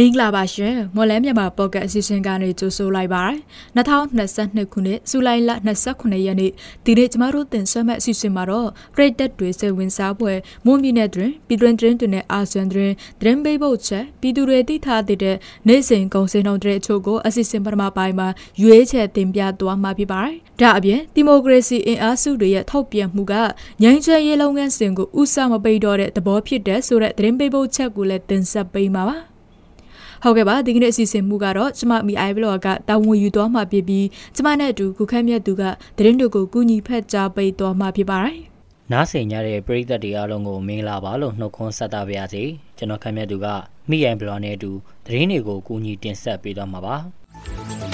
မင်္ဂလာပါရှင်မော်လန်းမြန်မာပေါ့ကတ်အစီအစဉ်ကနေကြိုဆိုလိုက်ပါရစေ2022ခုနှစ်ဇူလိုင်လ29ရက်နေ့ဒီနေ့ကျမတို့တင်ဆက်မဲ့အစီအစဉ်မှာတော့ပရိသတ်တွေစိတ်ဝင်စားဖွယ်မွန်ပြည်နယ်တွင်ပြည်တွင်းတွင်တွင်နဲ့အာဆီယံတွင်ဒရင်ဘေးဘုတ်ချက်ပြည်သူတွေသိထားတဲ့နိုင်စဉ်ကုန်စင်တော်တဲ့အချို့ကိုအစီအစဉ်ပထမပိုင်းမှာရွေးချယ်တင်ပြသွားမှာဖြစ်ပါတယ်ဒါအပြင်ဒီမိုကရေစီအင်အားစုတွေရဲ့ထောက်ပြန်မှုကငြိမ်းချမ်းရေးလုပ်ငန်းစဉ်ကိုဥစားမပိတ်တော့တဲ့သဘောဖြစ်တဲ့ဆိုတဲ့ဒရင်ဘေးဘုတ်ချက်ကိုလည်းတင်ဆက်ပေးမှာပါ ဟုတ်ကဲ့ပါဒီကနေ့အစီအစဉ်မှုကတော့ကျမမီအိုင်ဘလော့ကတာဝန်ယူသွားမှာဖြစ်ပြီးကျမနဲ့အတူခုခက်မြတ်သူကသတင်းတို့ကိုကူညီဖက်ကြားပေးသွားမှာဖြစ်ပါတယ်နားဆင်ကြတဲ့ပရိသတ်တွေအားလုံးကိုမင်္ဂလာပါလို့နှုတ်ခွန်းဆက်တာပါရစေကျွန်တော်ခက်မြတ်သူကမိအိုင်ဘလော့နဲ့အတူသတင်းတွေကိုကူညီတင်ဆက်ပေးသွားမှာပါ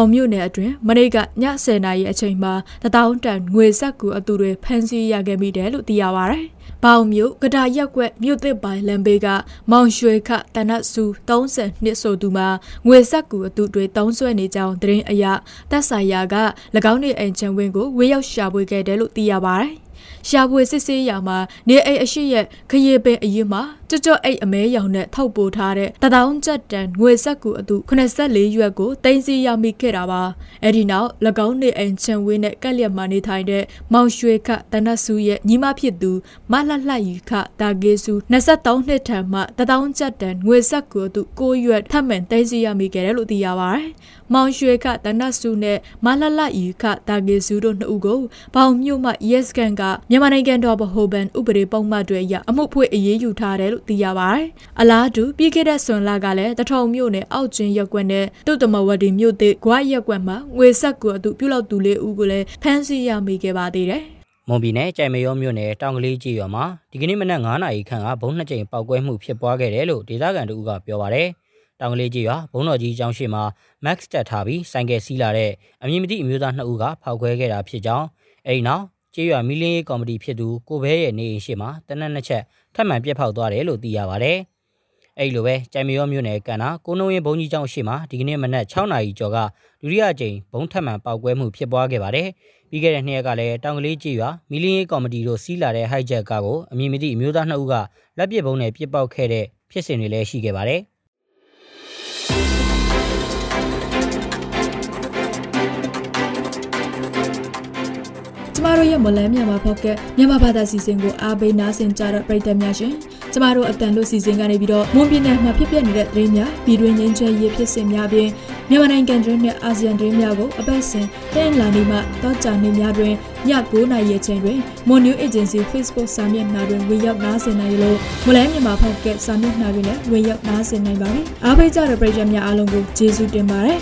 ပေါင်မြို့နယ်အတွင်းမနေ့ကည10:00နာရီအချိန်မှာတထောင်တန်ငွေဆက်ကူအသူတွေဖမ်းဆီးရခဲ့မိတယ်လို့သိရပါဗျ။ပေါင်မြို့ကဒါရက်ကွက်မြို့သစ်ပိုင်းလမ်းဘေးကမောင်ရွှေခတနတ်စု30နှစ်ဆိုသူမှာငွေဆက်ကူအသူတွေတောင်းဆွဲနေကြောင်းသတင်းအရတက်ဆိုင်ရာက၎င်းနေအိမ်ချမ်းဝင်းကိုဝေရောက်ရှာဖွေခဲ့တယ်လို့သိရပါဗျ။ရှာဖွေစစ်ဆေးရာမှာနေအိမ်အရှိရဲ့ခရီးပင်အရင်မှာ ကြွကြွအိတ်အမဲရောင်နဲ့ထောက်ပို့ထားတဲ့တထောင်ကျပ်တန်ငွေဆက်ကူအတူ84ရွက်ကိုတင်စီရမိခဲ့တာပါအဲ့ဒီနောက်၎င်းနေအိမ်ချန်ဝင်းနဲ့ကက်လျက်မှနေထိုင်တဲ့မောင်ရွှေခတနတ်စုရဲ့ညီမဖြစ်သူမလှလှရီခတာကေစု23နှစ်ထံမှတထောင်ကျပ်တန်ငွေဆက်ကူအတူ6ရွက်ထပ်မံတင်စီရမိခဲ့တယ်လို့သိရပါတယ်မောင်ရွှေခတနတ်စုနဲ့မလှလှရီခတာကေစုတို့နှစ်ဦးကိုဘောင်မြို့မှ Yes ကန်ကမြန်မာနိုင်ငံတော်ဗဟိုဘဏ်ဥပဒေပုံမှန်တွေအရအမှုဖွင့်အရေးယူထားတယ်လို့လို့သိရပါတယ်။အလားတူပြီးခဲ့တဲ့ဆွန်လာကလည်းတထုံမြို့နယ်အောက်ကျင်းရက်ကွက်နဲ့တုတ်တမဝတီမြို့သစ်ဂွားရက်ကွက်မှာငွေဆက်ကူအတူပြုလုပ်သူလေးဦးကိုလည်းဖမ်းဆီးရမိခဲ့ပါသေးတယ်။မွန်ပြည်နယ်ကြိုင်မရောမြို့နယ်တောင်ကလေးကြီးရွာမှာဒီကနေ့မနက်9နာရီခန့်ကဘုံနှစ်ကြိမ်ပောက်ကွဲမှုဖြစ်ပွားခဲ့တယ်လို့ဒေသခံတို့ကပြောပါရယ်။တောင်ကလေးကြီးရွာဘုံတော်ကြီးကျောင်းရှိမှာ Max တက်ထားပြီးဆိုင်ကယ်စီးလာတဲ့အမည်မသိအမျိုးသားနှစ်ဦးကဖောက်ခွဲခဲ့တာဖြစ်ကြောင်းအဲဒီနောက်ကျေးရွာမီလင်းရေးကော်မတီဖြစ်သူကိုဘဲရဲ့နေအိမ်ရှိမှာတနက်နှစ်ချက် ထပ်မံပြက်ဖောက်သွားတယ်လို့သိရပါဗျ။အဲ့လိုပဲကြိုင်မရောမြို့နယ်ကန်နာကိုနှုံရင်ဘုံကြီးကျောင်းရှိမှာဒီကနေ့မနက်6နာရီကျော်ကဒုတိယကြိမ်ဘုံထပ်မံပောက်ကွဲမှုဖြစ်ပွားခဲ့ပါတယ်။ပြီးခဲ့တဲ့နှစ်ရက်ကလည်းတောင်ကလေးကျေးရွာမီလင်းရေးကော်မတီတို့စီးလာတဲ့ဟိုက်ဂျက်ကားကိုအမည်မသိအမျိုးသားနှစ်ဦးကလက်ပစ်ဘုံနဲ့ပစ်ပေါက်ခဲ့တဲ့ဖြစ်စဉ်တွေလည်းရှိခဲ့ပါတယ်။ ကျမတို့ရဲ့မလန်းမြန်မာဖောက်ကမြန်မာဘာသာစီစဉ်ကိုအားပေးနားဆင်ကြတဲ့ပရိသတ်များရှင်ကျမတို့အတန်လို့စီစဉ်ကနေပြီးတော့မွန်ပြည်နယ်မှာဖြစ်ပျက်နေတဲ့သတင်းများပြည်တွင်းငင်းချဲရေးဖြစ်စဉ်များပြင်မြန်မာနိုင်ငံတွင်းနဲ့အာဆီယံတွင်းများကိုအပတ်စဉ်တင်လာနေမှတောကြနေများတွင်ည9:00နာရီချိန်တွင် Mon New Agency Facebook စာမျက်နှာတွင်ဝင်ရောက်နားဆင်နိုင်လို့မလန်းမြန်မာဖောက်ကစာမျက်နှာတွင်လည်းဝင်ရောက်နားဆင်နိုင်ပါပြီအားပေးကြတဲ့ပရိသတ်များအားလုံးကိုကျေးဇူးတင်ပါတယ်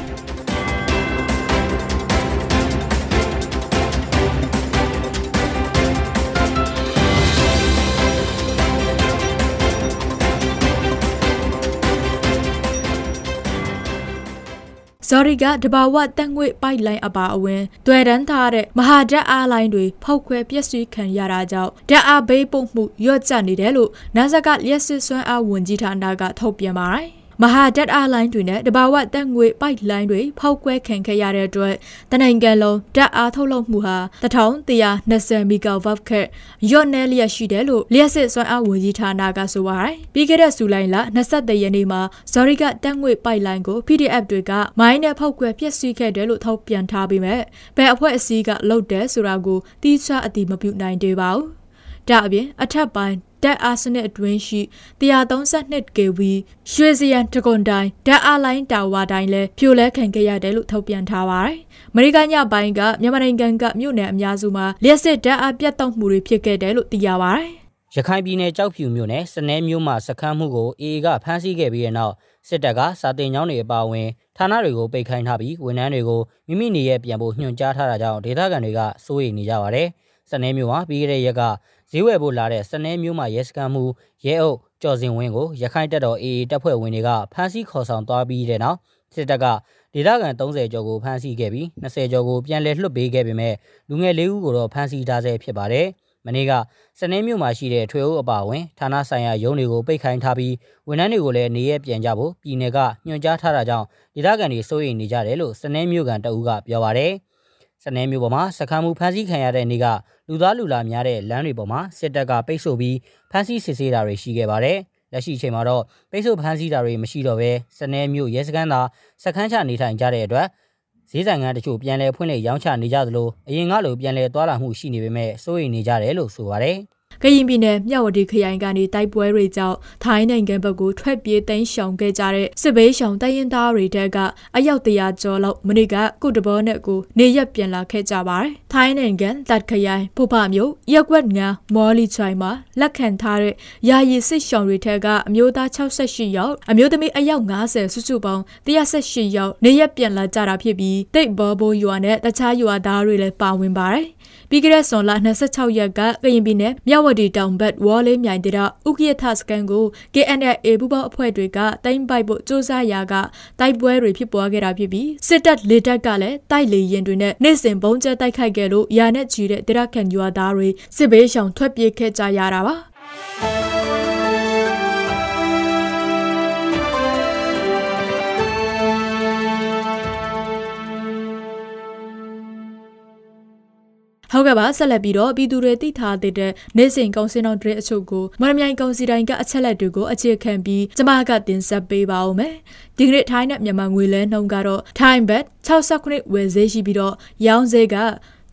ဇော်ရီကတဘာဝတက်ငွေပိုက်လိုင်းအပါအဝင်တွေ့တန်းထားတဲ့မဟာဓာတ်အားလိုင်းတွေဖောက်ခွဲပျက်စီးခံရတာကြောင့်ဓာတ်အားဘေးပုတ်မှုရော့ကျနေတယ်လို့နာဇက်ကလျှက်စစ်စွမ်းအားဝန်ကြီးဌာနကထုတ်ပြန်ပါတယ် မဟာဓာတ်အားလိုင်းတွေနဲ့တဘာဝတက်ငွေပိုက်လိုင်းတွေဖောက်ကွဲခံခဲ့ရတဲ့အတွက်တနိုင်ငံလုံးဓာတ်အားထုတ်လုပ်မှုဟာ1120မီဂါဝတ်ခက်ရော့နေလျက်ရှိတယ်လို့လျှက်စစ်စွမ်းအားဝန်ကြီးဌာနကဆိုပါတယ်။ပြီးခဲ့တဲ့ဇူလိုင်လ23ရက်နေ့မှာဇော်ရီကတက်ငွေပိုက်လိုင်းကို PDF တွေကမိုင်းနဲ့ဖောက်ကွဲပျက်စီးခဲ့တယ်လို့ထုတ်ပြန်ထားပေမဲ့ဘယ်အဖွဲ့အစည်းကလုပ်တယ်ဆိုတာကိုတိကျအတိမပြုနိုင်သေးပါဘူး။ဒါအပြင်အထက်ပိုင်း တက်အားစနစ်အတွင်းရှိ132 kV ရွှေစရန်တကွန်တိုင်းဓာတ်အားလိုင်းတာဝါတိုင်းလည်းဖြိုလဲခံခဲ့ရတယ်လို့ထုတ်ပြန်ထားပါတယ်။အမေရိကန်ညပိုင်းကမြန်မာနိုင်ငံကမြို့နယ်အများစုမှာလျှက်စစ်ဓာတ်အားပြတ်တောက်မှုတွေဖြစ်ခဲ့တယ်လို့သိရပါတယ်။ရခိုင်ပြည်နယ်ကြောက်ဖြူမြို့နယ်စနဲမြို့မှာစခန်းမှုကိုအေအေကဖမ်းဆီးခဲ့ပြီးတဲ့နောက်စစ်တပ်ကစာတင်ကျောင်းတွေအပါအဝင်ဌာနတွေကိုပိတ်ခိုင်းထားပြီးဝန်ထမ်းတွေကိုမိမိနေရပြန်ဖို့ညွှန်ကြားထားတာကြောင့်ဒေသခံတွေကစိုးရိမ်နေကြပါတယ်။ စနဲမြို့မှာပြီးခဲ့တဲ့ရက်ကဈေးဝယ်ဖို့လာတဲ့စနဲမျိုးမှရဲစခန်းမှုရဲအုပ်ကျော်စင်ဝင်းကိုရခိုင်တပ်တော် AA တပ်ဖွဲ့ဝင်တွေကဖမ်းဆီးခေါ်ဆောင်သွားပြီးတဲ့နောက်စစ်တပ်ကဒေသခံ30ကျော်ကိုဖမ်းဆီးခဲ့ပြီး20ကျော်ကိုပြန်လည်လွှတ်ပေးခဲ့ပေမဲ့လူငယ်၄ဦးကိုတော့ဖမ်းဆီးထားဆဲဖြစ်ပါတယ်။မမနေ့ကစနေမြို့မှာရှိတဲ့ထွေအုပ်အပါအဝင်ဌာနဆိုင်ရာရုံးတွေကိုပိတ်ခိုင်းထားပြီးဝန်ထမ်းတွေကိုလည်းနေရပြန်ကြဖို့ပြည်내ကညွှန်ကြားထားတာကြောင့်ဒေသခံတွေစိုးရိမ်နေကြတယ်လို့စနေမြို့ကန်တအူးကပြောပါရယ် စနေမြို့ပေါ်မှာစခန်းမှုဖမ်းဆီးခံရတဲ့နေ့ကလူသားလူလာများတဲ့လမ်းတွေပေါ်မှာစစ်တပ်ကပိတ်ဆို့ပြီးဖမ်းဆီးစစ်ဆေးတာတွေရှိခဲ့ပါတယ်လက်ရှိအချိန်မှာတော့ပိတ်ဆို့ဖမ်းဆီးတာတွေမရှိတော့ဘဲစနေမြို့ရဲစခန်းသာစခန်းချနေထိုင်ကြတဲ့အတွက်ဈေးဆိုင်ကတချို့ပြန်လည်ဖွင့်လှစ်ရောင်းချနေကြသလိုအရင်ကလိုပြန်လည်သွားလာမှုရှိနေပေမဲ့စိုးရိမ်နေကြတယ်လို့ဆိုပါတယ်။ ကရင်ပြည်နယ်မြဝတီခရိုင်ကနေတိုက်ပွဲတွေကြောင့်ထိုင်းနိုင်ငံဘက်ကိုထွက်ပြေးသိမ်းရှောင်ခဲ့ကြတဲ့စစ်ဘေးရှောင်တိုင်းရင်းသားတွေတက်ကအယောက်တရာကျော်လောက်မနေ့ကကုတဘောနဲ့ကိုနေရက်ပြန်လာခဲ့ကြပါတယ်။ထိုင်းနိုင်ငံတပ်ခရိုင်ဖူဖမြို့ရက်ွက်ငန်းမော်လီချိုင်မှာလက်ခံထားတဲ့ယာယီစစ်ရှောင်တွေထက်ကအမျိုးသား68ယောက်အမျိုးသမီးအယောက်90စုစုပေါင်း118ယောက်နေရက်ပြန်လာကြတာဖြစ်ပြီးတိတ်ဘောဘိုးရွာနဲ့တခြားရွာသားတွေလည်းပါဝင်ပါတယ်။ပြီးခဲ့တဲ့ဇွန်လ26ရက်ကကရင်ပြည်နယ်မြဝတီတောင်ဘက်ဝေါ်လေးမြိုင်တေရဥက္ကဋ္ဌစကန်ကို KNLA ပူပေါင်းအဖွဲ့တွေကတိုင်းပိုက်ဖို့စ조사ရာကတိုက်ပွဲတွေဖြစ်ပွားခဲ့တာဖြစ်ပြီးစစ်တပ်လေတပ်ကလည်းတိုက်လေရင်တွေနဲ့နေ့စဉ်ဘုံကျဲတိုက်ခိုက်ခဲ့လို့ရာနဲ့ချီတဲ့တေရခန်ရွာသားတွေစစ်ဘေးရှောင်ထွက်ပြေးခဲ့ကြရတာပါ ဟုတ်ကဲ့ပါဆက်လက်ပြီးတော့ပြည်သူတွေသိထားတဲ့နေ့စဉ်ကောင်စင်တော်တွေအချို့ကိုမရမြိုင်ကောင်စီတိုင်းကအချက်လက်တွေကိုအခြေခံပြီးကျမကတင်ဆက်ပေးပါဦးမယ်ဒီကနေ့ထိုင်းနဲ့မြန်မာငွေလဲနှုန်းကတော့ထိုင်းဘတ်69ဝယ်ဈေးရှိပြီးတော့ရောင်းဈေးက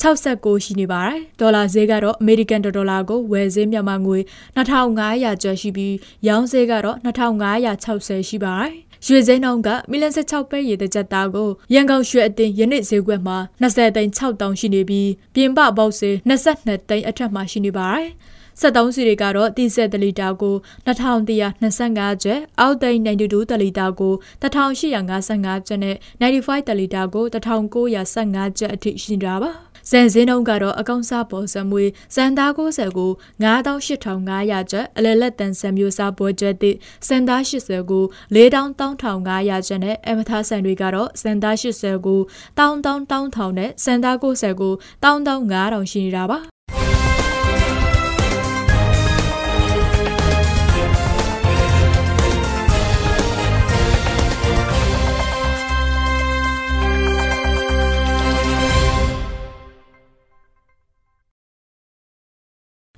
69ရှိနေပါတယ်ဒေါ်လာဈေးကတော့အမေရိကန်ဒေါ်လာကိုဝယ်ဈေးမြန်မာငွေ2500ကျပ်ရှိပြီးရောင်းဈေးကတော့2560ရှိပါတယ် ရွှေစင်းနှုန်းကမီလ16ပဲရေတကြက်သားကိုရန်ကုန်ရွှေအတင်းယနေ့ဈေးကွက်မှာ20သိန်း6တောင်ရှိနေပြီးပြင်ပပေါက်ဈေး22သိန်းအထက်မှာရှိနေပါတယ်။73စီတွေကတော့30တလီတာကို2125ကျပ်အောက်သိန်း92တလီတာကို1855ကျပ်နဲ့95တလီတာကို1915ကျပ်အထိရှိနေတာပါ။ စံစင်းနှုန်းကတော့အကောင့်စားပေါ်စံမွေစံသား90ကို98,500ကျပ်အလယ်လက်တန်စံမျိုးစားပွဲကျက်သည့်စံသား80ကို4,1,500ကျပ်နဲ့အမထားဆန်တွေကတော့စံသား80ကို1,1,1,000နဲ့စံသား90ကို1,500ရှိနေတာပါ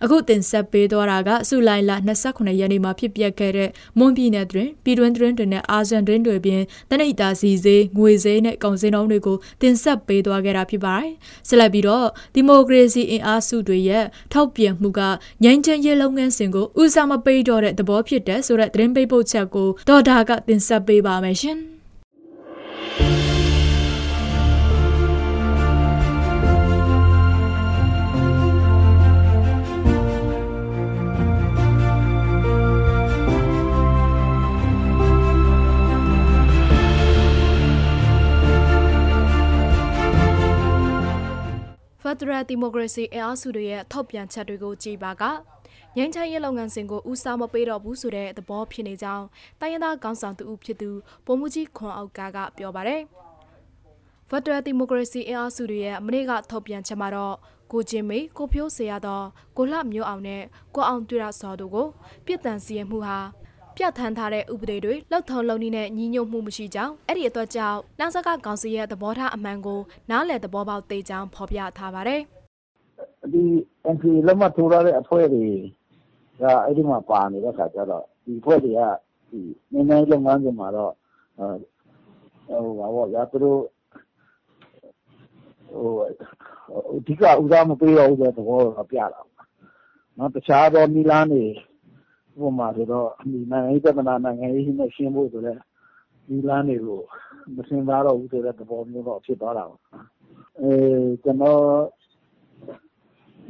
အခုတင်ဆက်ပေးသွားတာကစုလိုက်လ29ရက်နေ့မှာဖြစ်ပျက်ခဲ့တဲ့မွန်ပြည်နယ်တွင်ပြည်တွင်းတွင်တွေနဲ့အာဇန်တွင်တွေပြင်တနိတာစီစေးငွေစေးနဲ့ကောင်စင်းတုံးတွေကိုတင်ဆက်ပေးသွားခဲ့တာဖြစ်ပါတယ်။ဆက်လက်ပြီးတော့ဒီမိုကရေစီအင်အားစုတွေရဲ့ထောက်ပြန်မှုကငြိမ်းချမ်းရေးလုပ်ငန်းစဉ်ကိုဦးစားမပေးတော့တဲ့သဘောဖြစ်တဲ့ဆိုတဲ့သတင်းပေးပို့ချက်ကိုဒေါ်ဒါကတင်ဆက်ပေးပါမယ်ရှင်။ ဖက်ဒရယ်ဒီမိုကရေစီအင်အားစုတွေရဲ့ထုတ်ပြန်ချက်တွေကိုကြည်ပါကငင်းချရေးလုပ်ငန်းစဉ်ကိုဦးစားမပေးတော့ဘူးဆိုတဲ့သဘောဖြစ်နေကြောင်းတိုင်းရင်းသားခေါင်းဆောင်သူဦးဖြစ်သူဗိုလ်မှူးကြီးခွန်အောက်ကကပြောပါတယ်။ဖက်ဒရယ်ဒီမိုကရေစီအင်အားစုတွေရဲ့မနေ့ကထုတ်ပြန်ချက်မှာတော့ကိုချင်းမေကိုဖြိုးစေရသောကိုလှမျိုးအောင်နဲ့ကိုအောင်တွေ့ရစော်တို့ကိုပြစ်ဒဏ်စီရင်မှုဟာ ပြဋ္ဌာန်းထားတဲ့ဥပဒေတွေလောက်ထုံလုံနည်းနဲ့ညီညွတ်မှုမရှိကြောင်းအဲ့ဒီအတွက်ကြောင့်နောက်ဆက်ကကောင်စီရဲ့သဘောထားအမှန်ကိုနားလည်သဘောပေါက်သိကြောင်းဖော်ပြထားပါတယ်။ဒီ entry လက်မှတ်ထိုးရတဲ့အဖွဲ့တွေကအဲ့ဒီမှာပါနေတဲ့ခါကျတော့ဒီအဖွဲ့တွေကဒီနည်းနည်းလုပ်ငန်းစဉ်မှာတော့ဟိုပါဘောရသူတို့ဟိုအဓိကဥစားမပေးတော့ဘူးတဲ့သဘောတော့ပြတာ။နော်တခြားသောမိလားနေ ဥပမာဆိုတော့နိုင်ငံရေးပြဿနာနိုင်ငံရေးနဲ့ရှင်းဖို့ဆိုတဲ့နည်းလမ်းတွေကိုမစဉ်းစားတော့ဘူးဆိုတဲ့သဘောမျိုးတော့ဖြစ်သွားတာပေါ့။ကျနော်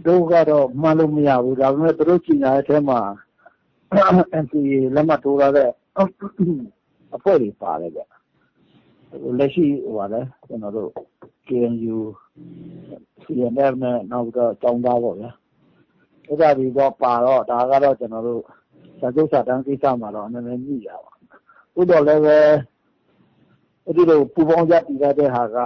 တို့ကတော့မှန်းလို့မရဘူး။ဒါပေမဲ့သူတို့ကြေညာတဲ့အထဲမှာ NCA လက်မှတ်ထိုးထားတဲ့အဖွဲ့တွေပါတယ်ဗျ။လက်ရှိကျနော်တို့ KNU, CNF နဲ့နောက်ပြီးတော့ကျောင်းသားပေါ့ဗျာ။အဲဒါတွေတော့ပါတော့ဒါကတော့ကျနော်တို့ စာချုပ်စာတမ်းကိစ္စမှာတော့နည်းနည်းညှိတာပေါ့။သို့သော်လည်းပဲအဲဒီလိုပူးပေါင်းရပ်တည်ထားတဲ့ဟာက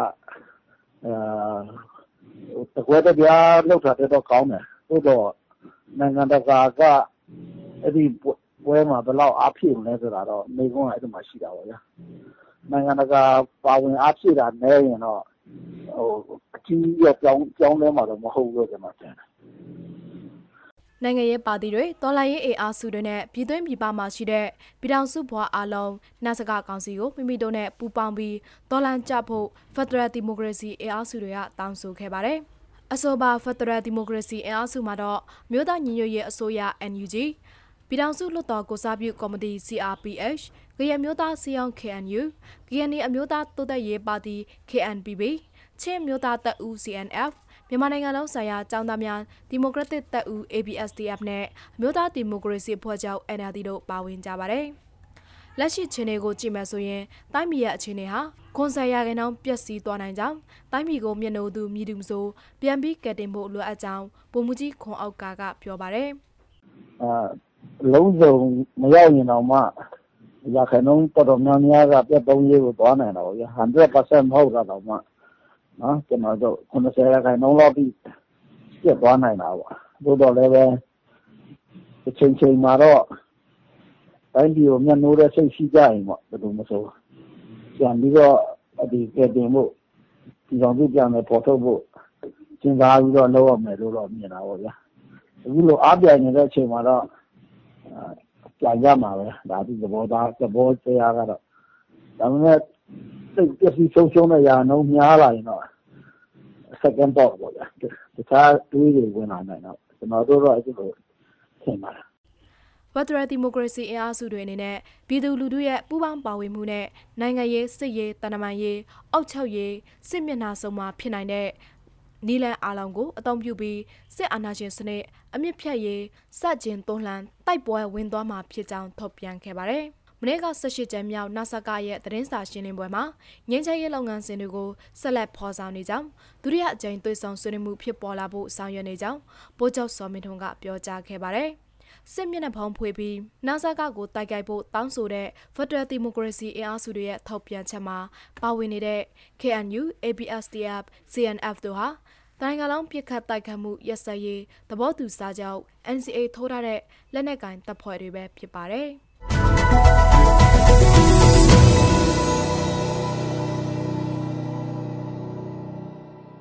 တကွဲတပြားလုပ်တာထက်တော့ကောင်းတယ်။သို့သော်နိုင်ငံတကာကအဲ့ဒီပွဲမှာဘယ်လောက်အားဖြည့်မလဲဆိုတာတော့မိကုန်းကအဲ့ဒီမှာရှိတာပေါ့ဗျာနိုင်ငံတကာပါဝင်အားဖြည့်တာနည်းရင်တော့ဟိုအကြီးရကြောင်းကြောင်းလဲမှာတော့မဟုတ်ဘူးလို့ကျွန်တော်ထင်တယ် နိုင်ငံရေးပါတီတွေတော်လှန်ရေးအေအားစုတွေနဲ့ပြည်သွင်းပြည်ပမှာရှိတဲ့ပြည်ထောင်စုဘွားအားလုံးနှက်စကကောင်စီကိုမိမိတို့နဲ့ပူးပေါင်းပြီးတော်လှန်ကြဖို့ Federal Democracy အေအားစုတွေကတောင်းဆိုခဲ့ပါတယ်။အဆိုပါ Federal Democracy အေအားစုမှာတော့မြို့သားညီညွတ်ရေးအစိုးရ NUG ပြည်ထောင်စုလွှတ်တော်ကိုစားပြုကော်မတီ CRPH ကရမျိုးသားစီအောင် KNU ကရနီအမျိုးသားတိုးတက်ရေးပါတီ KNPB ချင်းမျိုးသားတပ်ဦး CNF မြန်မာနိုင်ငံလုံးဆိုင်ရာចောင်းသားများဒီမိုကရက်တစ်တပ်ဦး ABSDF နဲ့အမျိုးသားဒီမိုကရေစီဖွဲ့ချုပ် NLD တို့ပါဝင်ကြပါတယ်။လက်ရှိခြေနေကိုကြည့်မယ်ဆိုရင်တိုင်းပြည်ရဲ့အခြေအနေဟာခွန်ဆယ်ရာခိုင်နှုန်းပျက်စီးသွားနိုင်ကြောင်းတိုင်းပြည်ကိုမျက်နှာသူမြည်သူမဆိုပြန်ပြီးကယ်တင်ဖို့လိုအပ်ကြောင်းပုံမှုကြီးခွန်အောက်ကကပြောပါတယ်။အာလုံးစုံမရောက်ရင်တော့မှရာခိုင်နှုန်းတော်တော်များများကပြတ်သုံးရေးကိုသွားနိုင်တော့ဗျာ100%မဟုတ်တာတော့မှ နော်ကျွန်တော်တို့90ရာခိုင်နှုန်းလောက်ပြီးပြတ်သွားနိုင်တာပေါ့သို့တော်လည်းပဲအချိန်ချိန်မှာတော့တိုင်းပြည်ကိုမျက်နှိုးတဲ့စိတ်ရှိကြရင်ပေါ့ဘယ်လိုမဆိုပြန်ပြီးတော့ဒီကဲတင်ဖို့ဒီကောင်ပြပြန်မယ်ပေါ်ထုတ်ဖို့စဉ်းစားပြီးတော့လုပ်ရမယ်လို့တော့မြင်တာပေါ့ဗျာအခုလိုအားပြိုင်နေတဲ့အချိန်မှာတော့ပြန်ရမှာပဲဒါဒီသဘောသားသဘောတရားကတော့ဒါပေမဲ့စိတ်ပျက်စီးဆုံးရှုံးတဲ့ရာနှုန်းများလာရင်တော့ second thought ပေါ့ဗျာတခြားတွေးတွေဝင်လာနိုင်တော့ကျွန်တော်တို့တော့အဲ့လိုထင်ပါတယ်ဖက်ဒရယ်ဒီမိုကရေစီအင်အားစုတွေအနေနဲ့ပြည်သူလူထုရဲ့ပူးပေါင်းပါဝင်မှုနဲ့နိုင်ငံရေးစစ်ရေးတန်တမာရေးအုပ်ချုပ်ရေးစစ်မျက်နှာစုံမှာဖြစ်နိုင်တဲ့နီလန်အားလုံးကိုအသုံးပြုပြီးစစ်အာဏာရှင်စနစ်အမြင့်ဖြတ်ရေးစကြင်တွန်းလှန်တိုက်ပွဲဝင်သွားမှာဖြစ်ကြောင်းထုတ်ပြန်ခဲ့ပါတယ်။ မနေ့က18ကျန်းမြောက်နာဆာကရဲ့သတင်းစာရှင်းလင်းပွဲမှာငင်းချရေးလုပ်ငန်းစဉ်တွေကိုဆက်လက်ဖော်ဆောင်နေကြောင်းဒုတိယအကြိမ်သွေးဆောင်ဆွေးနွေးမှုဖြစ်ပေါ်လာဖို့ဆောင်ရွက်နေကြောင်းပိုးချုပ်စော်မင်းထွန်းကပြောကြားခဲ့ပါတယ်။စစ်မျက်နှာဖုံးဖွေပြီးနာဆာကကိုတိုက်ခိုက်ဖို့တောင်းဆိုတဲ့ Federal Democracy အင်အားစုတွေရဲ့ထောက်ပြန်ချက်မှာပါဝင်နေတဲ့ KNU, ABSDF, CNF တို့ဟာတိုင်းကလောင်ပြစ်ခတ်တိုက်ခတ်မှုရက်စက်ရေးသဘောတူစာချုပ် NCA ထိုးထားတဲ့လက်နက်ကင်တပ်ဖွဲ့တွေပဲဖြစ်ပါတယ်။